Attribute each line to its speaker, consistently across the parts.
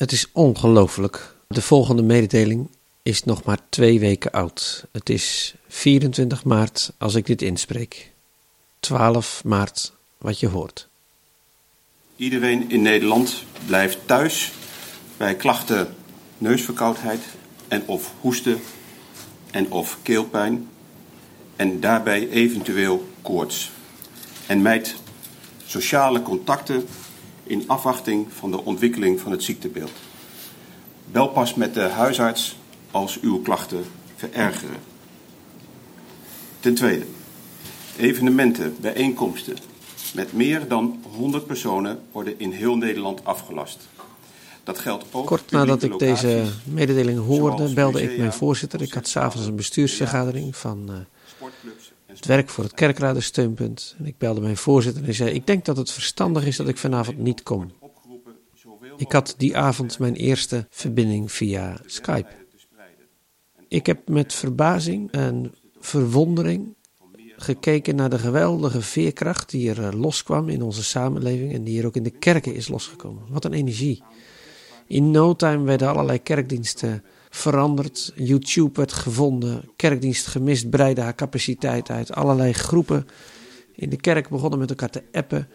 Speaker 1: Het is ongelooflijk. De volgende mededeling is nog maar twee weken oud. Het is 24 maart als ik dit inspreek. 12 maart wat je hoort.
Speaker 2: Iedereen in Nederland blijft thuis bij klachten neusverkoudheid en of hoesten en of keelpijn en daarbij eventueel koorts. En mijt sociale contacten in afwachting van de ontwikkeling van het ziektebeeld. Bel pas met de huisarts als uw klachten verergeren. Ten tweede, evenementen, bijeenkomsten met meer dan 100 personen worden in heel Nederland afgelast. Dat geldt ook
Speaker 1: Kort nadat ik deze mededeling hoorde, belde ik mijn voorzitter. Ik had s'avonds een bestuursvergadering van uh, het werk voor het kerkradensteunpunt. En ik belde mijn voorzitter en zei: Ik denk dat het verstandig is dat ik vanavond niet kom. Ik had die avond mijn eerste verbinding via Skype. Ik heb met verbazing en verwondering gekeken naar de geweldige veerkracht die er eh, loskwam in onze samenleving en die er ook in de kerken is losgekomen. Wat een energie. In no time werden allerlei kerkdiensten veranderd. YouTube werd gevonden. Kerkdienst gemist breidde haar capaciteit uit. Allerlei groepen in de kerk begonnen met elkaar te appen.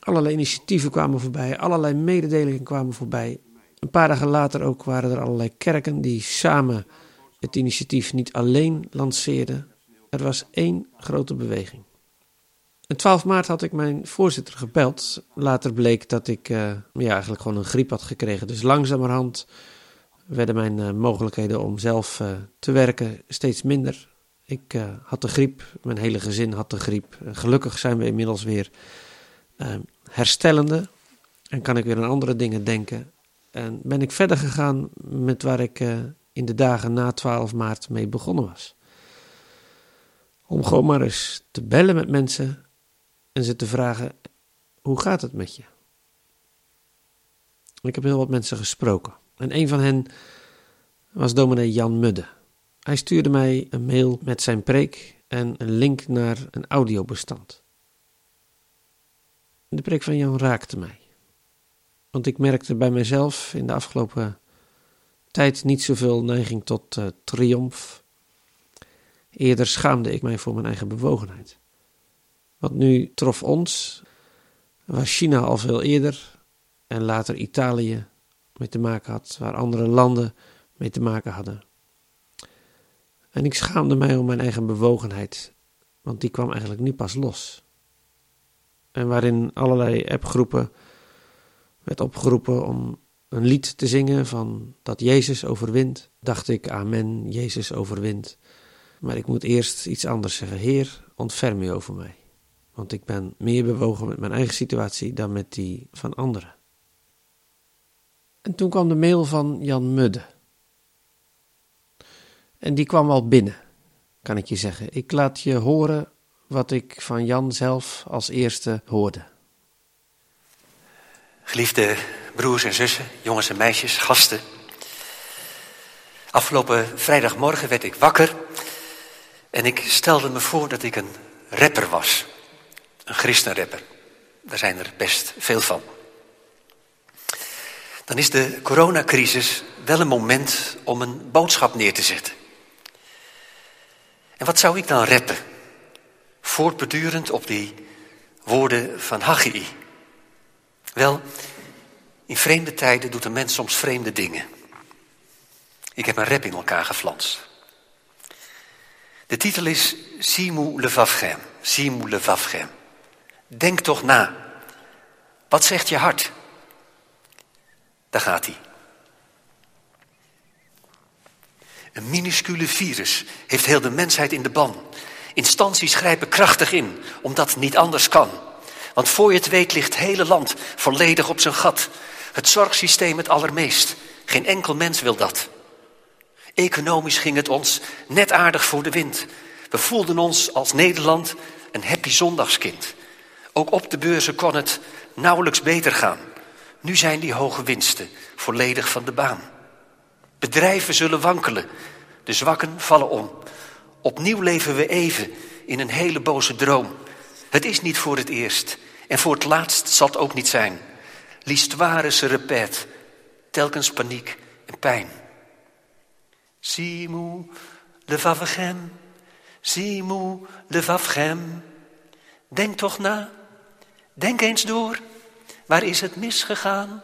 Speaker 1: Allerlei initiatieven kwamen voorbij. Allerlei mededelingen kwamen voorbij. Een paar dagen later ook waren er allerlei kerken die samen het initiatief niet alleen lanceerden. Er was één grote beweging. En 12 maart had ik mijn voorzitter gebeld. Later bleek dat ik uh, ja, eigenlijk gewoon een griep had gekregen. Dus langzamerhand werden mijn uh, mogelijkheden om zelf uh, te werken steeds minder. Ik had de griep, mijn hele gezin had de griep. gelukkig zijn we inmiddels weer herstellende en kan ik weer aan andere dingen denken. En ben ik verder gegaan met waar ik in de dagen na 12 maart mee begonnen was. Om gewoon maar eens te bellen met mensen en ze te vragen: hoe gaat het met je? Ik heb heel wat mensen gesproken. En een van hen was dominee Jan Mudde. Hij stuurde mij een mail met zijn preek en een link naar een audiobestand. De preek van Jan raakte mij. Want ik merkte bij mezelf in de afgelopen tijd niet zoveel neiging tot uh, triomf. Eerder schaamde ik mij voor mijn eigen bewogenheid. Wat nu trof ons, waar China al veel eerder en later Italië mee te maken had, waar andere landen mee te maken hadden. En ik schaamde mij om mijn eigen bewogenheid, want die kwam eigenlijk nu pas los. En waarin allerlei appgroepen werd opgeroepen om een lied te zingen van dat Jezus overwint, dacht ik, amen, Jezus overwint. Maar ik moet eerst iets anders zeggen. Heer, ontferm u over mij. Want ik ben meer bewogen met mijn eigen situatie dan met die van anderen. En toen kwam de mail van Jan Mudde. En die kwam al binnen, kan ik je zeggen. Ik laat je horen wat ik van Jan zelf als eerste hoorde.
Speaker 3: Geliefde broers en zussen, jongens en meisjes, gasten. Afgelopen vrijdagmorgen werd ik wakker en ik stelde me voor dat ik een rapper was. Een christenrapper. Daar zijn er best veel van. Dan is de coronacrisis wel een moment om een boodschap neer te zetten. En wat zou ik dan rappen? Voortbedurend op die woorden van Haggai. Wel, in vreemde tijden doet een mens soms vreemde dingen. Ik heb een rap in elkaar geflanst. De titel is. Simu Levavchem. Denk toch na. Wat zegt je hart? Daar gaat hij. Een minuscule virus heeft heel de mensheid in de ban. Instanties grijpen krachtig in, omdat het niet anders kan. Want voor je het weet ligt het hele land volledig op zijn gat. Het zorgsysteem het allermeest. Geen enkel mens wil dat. Economisch ging het ons net aardig voor de wind. We voelden ons als Nederland een happy zondagskind. Ook op de beurzen kon het nauwelijks beter gaan. Nu zijn die hoge winsten volledig van de baan. Bedrijven zullen wankelen, de zwakken vallen om. Opnieuw leven we even in een hele boze droom. Het is niet voor het eerst en voor het laatst zal het ook niet zijn. L'histoire se répète. telkens paniek en pijn. Simou le vavegem, Simou le vavegem. Denk toch na, denk eens door, waar is het misgegaan?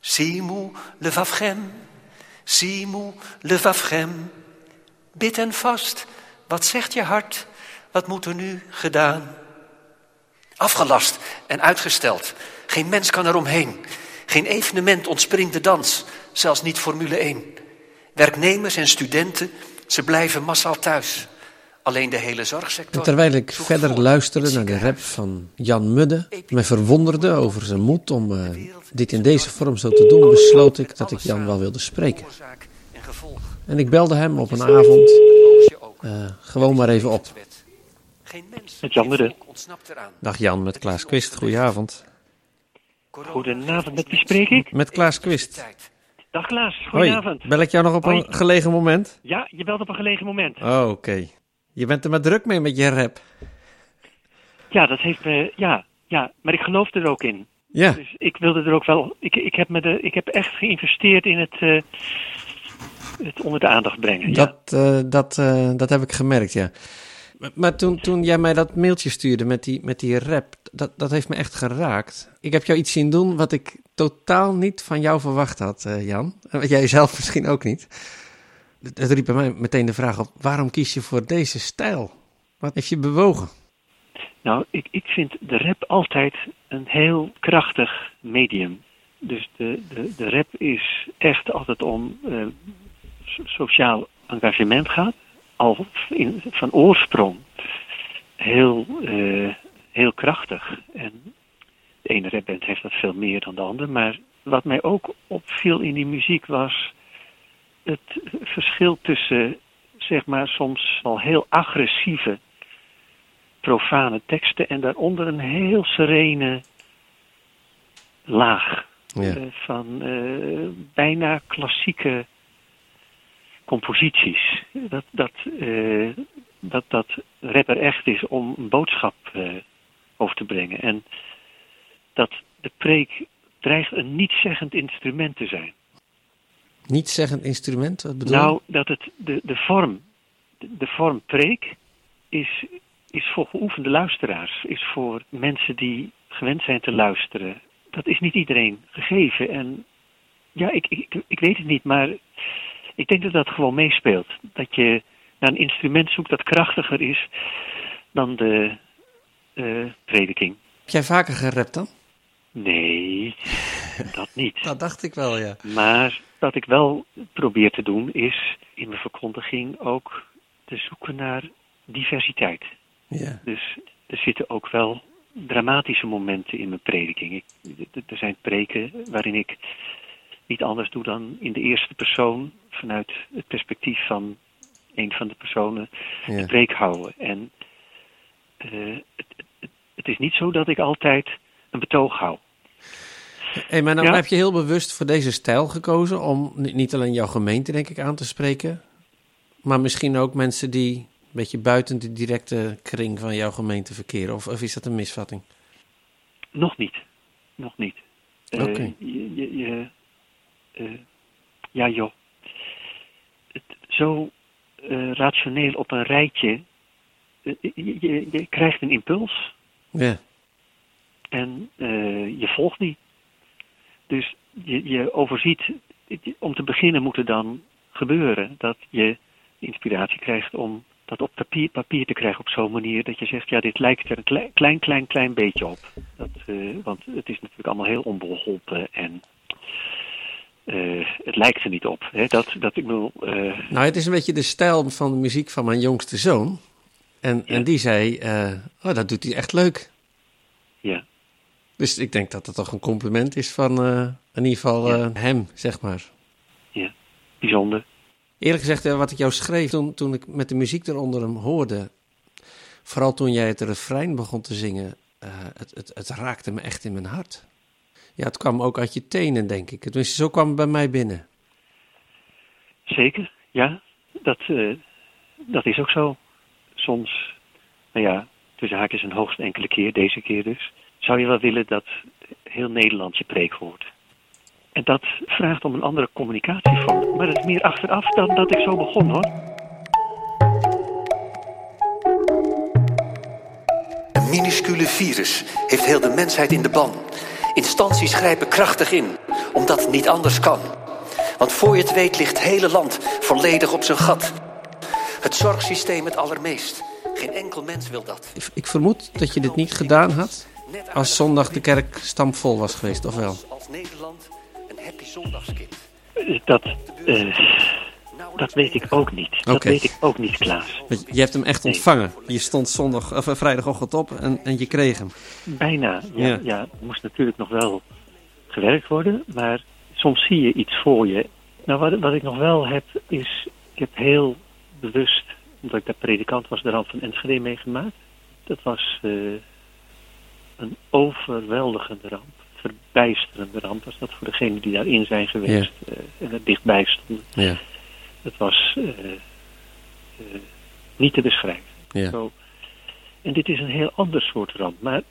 Speaker 3: Simou le vavegem, Simou le vavegem. Bid en vast, wat zegt je hart, wat moet er nu gedaan? Afgelast en uitgesteld, geen mens kan eromheen. Geen evenement ontspringt de dans, zelfs niet Formule 1. Werknemers en studenten, ze blijven massaal thuis. Alleen de hele zorgsector.
Speaker 1: En terwijl ik verder luisterde naar de rap van Jan Mudde, me verwonderde over zijn moed om uh, dit in deze vorm zo te doen, besloot ik dat ik Jan wel wilde spreken. En ik belde hem op een avond uh, gewoon maar even op.
Speaker 4: Met Jan Mudde.
Speaker 1: Dag Jan, met Klaas Quist. Goedenavond.
Speaker 4: Goedenavond, met wie spreek ik?
Speaker 1: Met Klaas Quist.
Speaker 4: Dag Klaas, goedenavond.
Speaker 1: Hoi, bel ik jou nog op een gelegen moment?
Speaker 4: Ja, je belt op een gelegen moment.
Speaker 1: Oh, oké. Je bent er maar druk mee met je rap.
Speaker 4: Ja, dat heeft me, ja, ja, maar ik geloof er ook in.
Speaker 1: Ja.
Speaker 4: Dus ik wilde er ook wel, ik, ik, heb, me de, ik heb echt geïnvesteerd in het, uh, het onder de aandacht brengen.
Speaker 1: Dat, ja. uh, dat, uh, dat heb ik gemerkt, ja. Maar toen, toen jij mij dat mailtje stuurde met die, met die rap, dat, dat heeft me echt geraakt. Ik heb jou iets zien doen wat ik totaal niet van jou verwacht had, Jan. En wat jij zelf misschien ook niet. Het riep bij mij meteen de vraag op, waarom kies je voor deze stijl? Wat heeft je bewogen?
Speaker 4: Nou, ik, ik vind de rap altijd een heel krachtig medium. Dus de, de, de rap is echt altijd om uh, sociaal engagement gaat al van oorsprong heel, uh, heel krachtig. En de ene rapband heeft dat veel meer dan de andere. Maar wat mij ook opviel in die muziek was het verschil tussen, zeg maar, soms al heel agressieve, profane teksten en daaronder een heel serene laag.
Speaker 1: Ja.
Speaker 4: Uh, van uh, bijna klassieke composities. Dat, dat, uh, dat, dat rapper echt is om een boodschap over te brengen. En dat de preek dreigt een niet-zeggend instrument te zijn.
Speaker 1: Niet-zeggend instrument? Wat bedoel
Speaker 4: nou, dat het de, de vorm, de, vorm preek is, is voor geoefende luisteraars. Is voor mensen die gewend zijn te luisteren. Dat is niet iedereen gegeven. En ja, ik, ik, ik weet het niet, maar ik denk dat dat gewoon meespeelt. Dat je naar een instrument zoekt dat krachtiger is dan de uh, prediking.
Speaker 1: Heb jij vaker gerapt dan?
Speaker 4: Nee, dat niet.
Speaker 1: dat dacht ik wel, ja.
Speaker 4: Maar wat ik wel probeer te doen is in mijn verkondiging ook te zoeken naar diversiteit.
Speaker 1: Ja.
Speaker 4: Dus er zitten ook wel dramatische momenten in mijn prediking. Ik, er zijn preken waarin ik niet anders doe dan in de eerste persoon vanuit het perspectief van een van de personen
Speaker 1: Ja.
Speaker 4: de preek houden. En uh, het, het, het, is niet zo dat ik altijd een betoog hou.
Speaker 1: Hey, maar dan
Speaker 4: Ja.
Speaker 1: heb je heel bewust voor deze stijl gekozen om ni- niet alleen jouw gemeente, denk ik, aan te spreken, maar misschien ook mensen die een beetje buiten de directe kring van jouw gemeente verkeren. Of, of is dat een misvatting?
Speaker 4: Nog niet. Nog niet. Eh,
Speaker 1: Oké.
Speaker 4: je, je, je, eh, ja, joh. Het, zo eh, rationeel op een rijtje. je, je, krijgt een impuls
Speaker 1: Ja.
Speaker 4: en je volgt die. Dus je, je overziet. Om te beginnen moet er dan gebeuren dat je inspiratie krijgt om dat op papier, papier te krijgen op zo'n manier dat je zegt, ja, dit lijkt er een klein, klein, klein, klein beetje op. Dat, eh, want het is natuurlijk allemaal heel onbeholpen en eh, het lijkt er niet op. Hè? Dat, dat ik bedoel, eh,
Speaker 1: Nou, het is een beetje de stijl van de muziek van mijn jongste zoon. En,
Speaker 4: Ja.
Speaker 1: en die zei, oh, dat doet hij echt leuk.
Speaker 4: ja,
Speaker 1: Dus ik denk dat dat toch een compliment is van eh, in ieder geval
Speaker 4: Ja.
Speaker 1: eh, hem, zeg maar.
Speaker 4: ja, bijzonder.
Speaker 1: Eerlijk gezegd, eh, wat ik jou schreef toen, toen ik met de muziek eronder hem hoorde, vooral toen jij het refrein begon te zingen, het, het, het raakte me echt in mijn hart. Ja, het kwam ook uit je tenen, denk ik. Tenminste, zo kwam het bij mij binnen.
Speaker 4: Zeker, ja, dat, dat is ook zo. Soms, nou ja, tussen haakjes een hoogst enkele keer, deze keer dus, zou je wel willen dat heel Nederland je preek hoort. En dat vraagt om een andere communicatievorm. Maar dat is meer achteraf dan dat ik zo begon hoor.
Speaker 3: Een minuscule virus heeft heel de mensheid in de ban. Instanties grijpen krachtig in, omdat het niet anders kan. Want voor je het weet ligt het hele land volledig op zijn gat. Het zorgsysteem het allermeest. Geen enkel mens wil dat.
Speaker 1: Ik, ik vermoed dat je dit niet gedaan had als zondag de kerk stampvol was geweest, of wel?
Speaker 3: Als Nederland een happy zondagskind.
Speaker 4: Dat, eh, dat weet ik ook niet. Dat weet ik ook niet, Klaas.
Speaker 1: Want Je hebt hem echt ontvangen. Je stond zondag, of, eh, vrijdagochtend op en, en je kreeg hem.
Speaker 4: Bijna. Ja,
Speaker 1: Ja.
Speaker 4: ja. er moest natuurlijk nog wel gewerkt worden, maar soms zie je iets voor je. Nou, wat, wat ik nog wel heb, is, ik heb heel bewust, omdat ik daar predikant was, de ramp van Enschede meegemaakt. Dat was eh, een overweldigende ramp, verbijsterende ramp was dat voor degenen die daarin zijn geweest eh, en er dichtbij stonden.
Speaker 1: Ja,
Speaker 4: Het was eh, eh, niet te beschrijven.
Speaker 1: ja.
Speaker 4: Zo. En dit is een heel ander soort ramp. Maar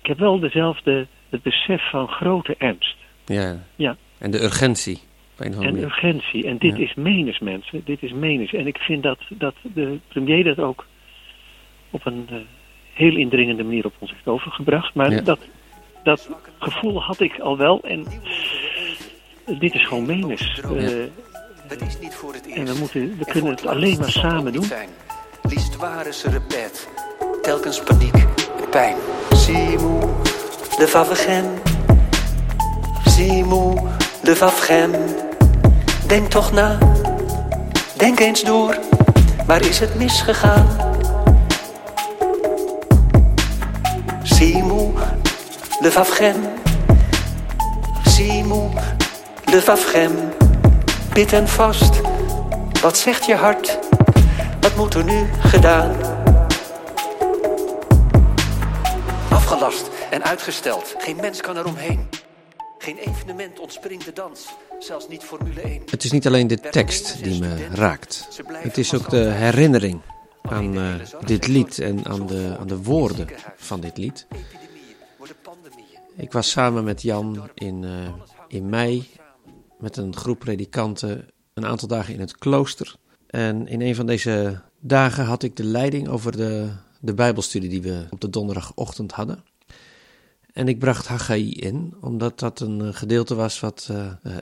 Speaker 4: ik heb wel dezelfde, het besef van grote ernst
Speaker 1: ja.
Speaker 4: Ja.
Speaker 1: En de urgentie. Op een
Speaker 4: en
Speaker 1: manier.
Speaker 4: urgentie. En dit
Speaker 1: Ja.
Speaker 4: is menens, mensen. Dit is menens. En ik vind dat, dat de premier dat ook op een heel indringende manier op ons heeft overgebracht. Maar
Speaker 1: Ja.
Speaker 4: dat, dat gevoel had ik al wel. En dit is gewoon menens.
Speaker 3: Ja.
Speaker 4: Eh,
Speaker 3: Het is niet voor het eerst.
Speaker 4: en we, moeten, we kunnen
Speaker 3: het
Speaker 4: alleen maar samen doen.
Speaker 3: zijn. L'histoire se répète. Telkens paniek en pijn. Simou, de Favegem. Simou, de Favegem. Denk toch na. Denk eens door. Waar is het misgegaan? Simou, de Favegem. Simou, de Favegem. Bid en vast. Wat zegt je hart? Wat moet er nu gedaan? Afgelast en uitgesteld. Geen mens kan er omheen. Geen evenement ontspringt de dans. Zelfs niet Formule 1.
Speaker 1: Het is niet alleen de tekst die me raakt. Het is ook de herinnering aan eh, dit lied en aan de, aan de woorden van dit lied. Ik was samen met Jan in, eh, in mei met een groep predikanten een aantal dagen in het klooster. En in een van deze dagen had ik de leiding over de, de Bijbelstudie die we op de donderdagochtend hadden. En ik bracht Haggai in, omdat dat een eh, gedeelte was wat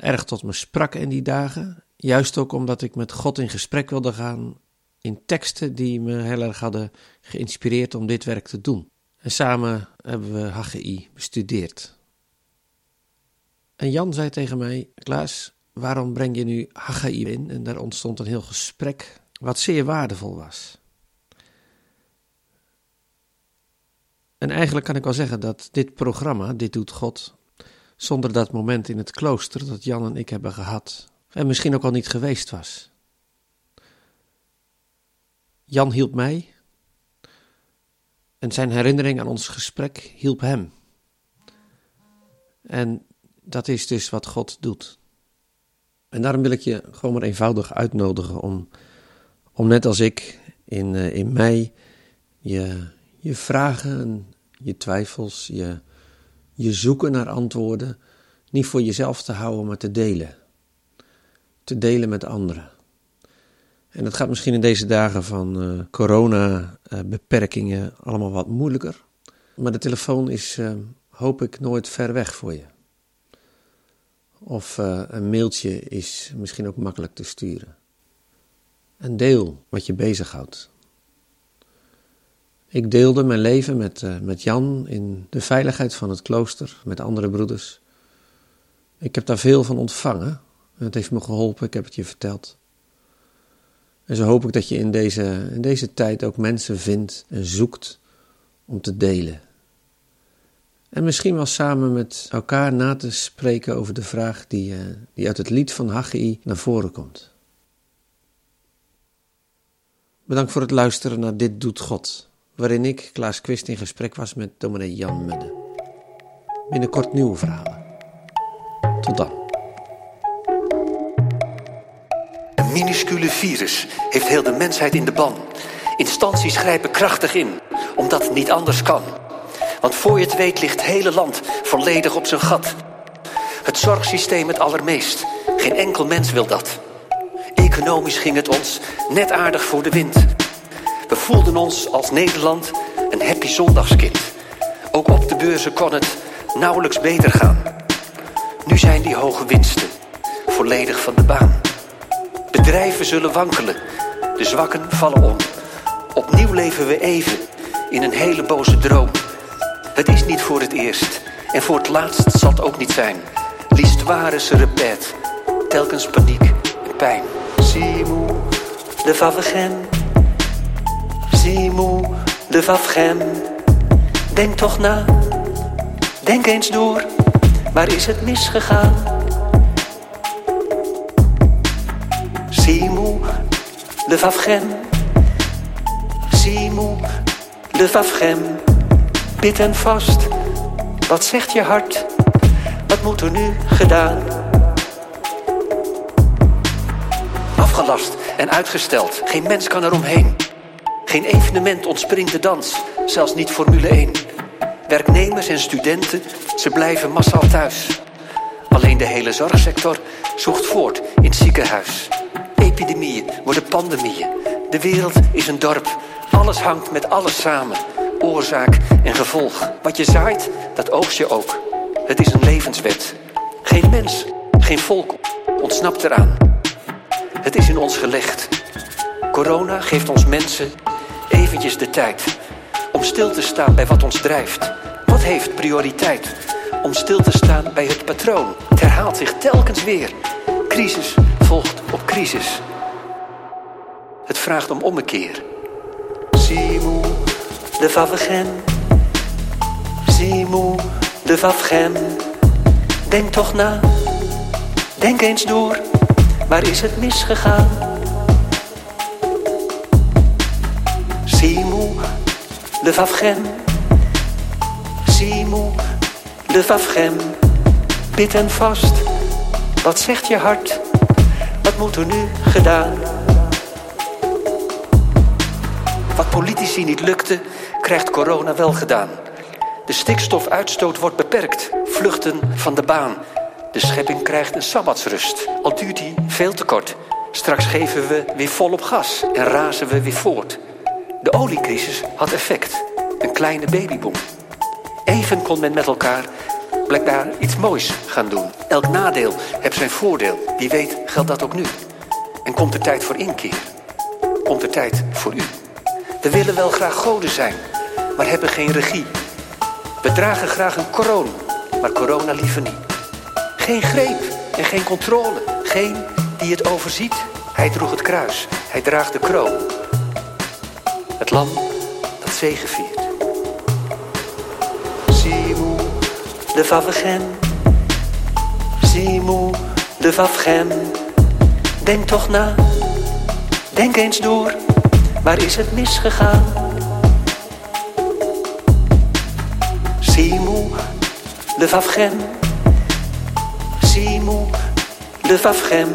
Speaker 1: erg tot me sprak in die dagen. Juist ook omdat ik met God in gesprek wilde gaan in teksten die me heel erg hadden geïnspireerd om dit werk te doen. En samen hebben we Haggai bestudeerd. En Jan zei tegen mij, Klaas, waarom breng je nu Haggai in? En daar ontstond een heel gesprek wat zeer waardevol was. En eigenlijk kan ik wel zeggen dat dit programma, Dit Doet God, zonder dat moment in het klooster dat Jan en ik hebben gehad, en misschien ook al niet geweest was. Jan hielp mij en zijn herinnering aan ons gesprek hielp hem. En dat is dus wat God doet. En daarom wil ik je gewoon maar eenvoudig uitnodigen om, om net als ik in, eh, in mei je, je vragen, en je twijfels, je, je zoeken naar antwoorden niet voor jezelf te houden, maar te delen. Te delen met anderen. En dat gaat misschien in deze dagen van eh corona-beperkingen allemaal wat moeilijker. Maar de telefoon is, eh, hoop ik, nooit ver weg voor je. Of eh, een mailtje is misschien ook makkelijk te sturen. En deel wat je bezighoudt. Ik deelde mijn leven met, eh, met Jan in de veiligheid van het klooster, met andere broeders. Ik heb daar veel van ontvangen. En het heeft me geholpen, ik heb het je verteld. En zo hoop ik dat je in deze, in deze tijd ook mensen vindt en zoekt om te delen. En misschien wel samen met elkaar na te spreken over de vraag die, eh, die uit het lied van Haggai naar voren komt. Bedankt voor het luisteren naar Dit Doet God, waarin ik, Klaas Quist, in gesprek was met dominee Jan Mudde. Binnenkort nieuwe verhalen. Tot dan.
Speaker 3: Minuscule virus heeft heel de mensheid in de ban. Instanties grijpen krachtig in, omdat het niet anders kan. Want voor je het weet ligt het hele land volledig op zijn gat. Het zorgsysteem het allermeest. Geen enkel mens wil dat. Economisch ging het ons net aardig voor de wind. We voelden ons als Nederland een happy zondagskind. Ook op de beurzen kon het nauwelijks beter gaan. Nu zijn die hoge winsten volledig van de baan. Bedrijven zullen wankelen, de zwakken vallen om. Opnieuw leven we even in een hele boze droom. Het is niet voor het eerst en voor het laatst zal het ook niet zijn. L'histoire se répète, telkens paniek en pijn. Simou, le favegem. Simou, le favegem. Denk toch na, denk eens door, waar is het misgegaan? Le favegem. Simou, le favegem. Bid en vast, wat zegt je hart? Wat moet er nu gedaan? Afgelast en uitgesteld, geen mens kan er omheen. Geen evenement ontspringt de dans, zelfs niet Formule 1. Werknemers en studenten, ze blijven massaal thuis. Alleen de hele zorgsector zoekt voort in het ziekenhuis. Epidemieën worden pandemieën. De wereld is een dorp. Alles hangt met alles samen. Oorzaak en gevolg. Wat je zaait, dat oogst je ook. Het is een levenswet. Geen mens, geen volk ontsnapt eraan. Het is in ons gelegd. Corona geeft ons mensen eventjes de tijd om stil te staan bij wat ons drijft. Wat heeft prioriteit? Om stil te staan bij het patroon. Het herhaalt zich telkens weer. Crisis volgt op crisis. Vraagt om ommekeer. Simou, de favegem. Simou, de favegem. Denk toch na, denk eens door, waar is het misgegaan? Simou, le favegem. Simou, le favegem. Bid en vast, wat zegt je hart? Wat moet er nu gedaan? Wat politici niet lukte, krijgt corona wel gedaan. De stikstofuitstoot wordt beperkt, vluchten van de baan. De schepping krijgt een sabbatsrust, al duurt die veel te kort. Straks geven we weer volop gas en razen we weer voort. De oliecrisis had effect, een kleine babyboom. Even kon men met elkaar blijkbaar iets moois gaan doen. Elk nadeel heeft zijn voordeel. Wie weet geldt dat ook nu. En komt de tijd voor inkeer. Komt de tijd voor u. We willen wel graag goden zijn, maar hebben geen regie. We dragen graag een kroon, maar corona liever niet. Geen greep en geen controle. Geen die het overziet. Hij droeg het kruis, hij draagt de kroon. Het lam dat zegeviert. Simou, le favegem. Simou, le favegem. Denk toch na, denk eens door, waar is het misgegaan? Simou, le favegem. Simou, le favegem.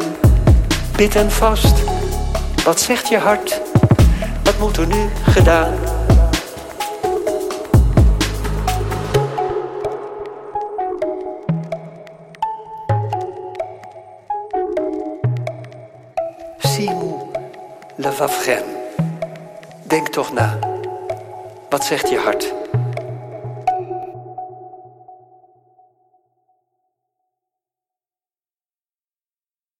Speaker 3: Bid en vast, wat zegt je hart? Wat moet er nu gedaan? Simou, le favegem. Denk toch na. Wat zegt je hart?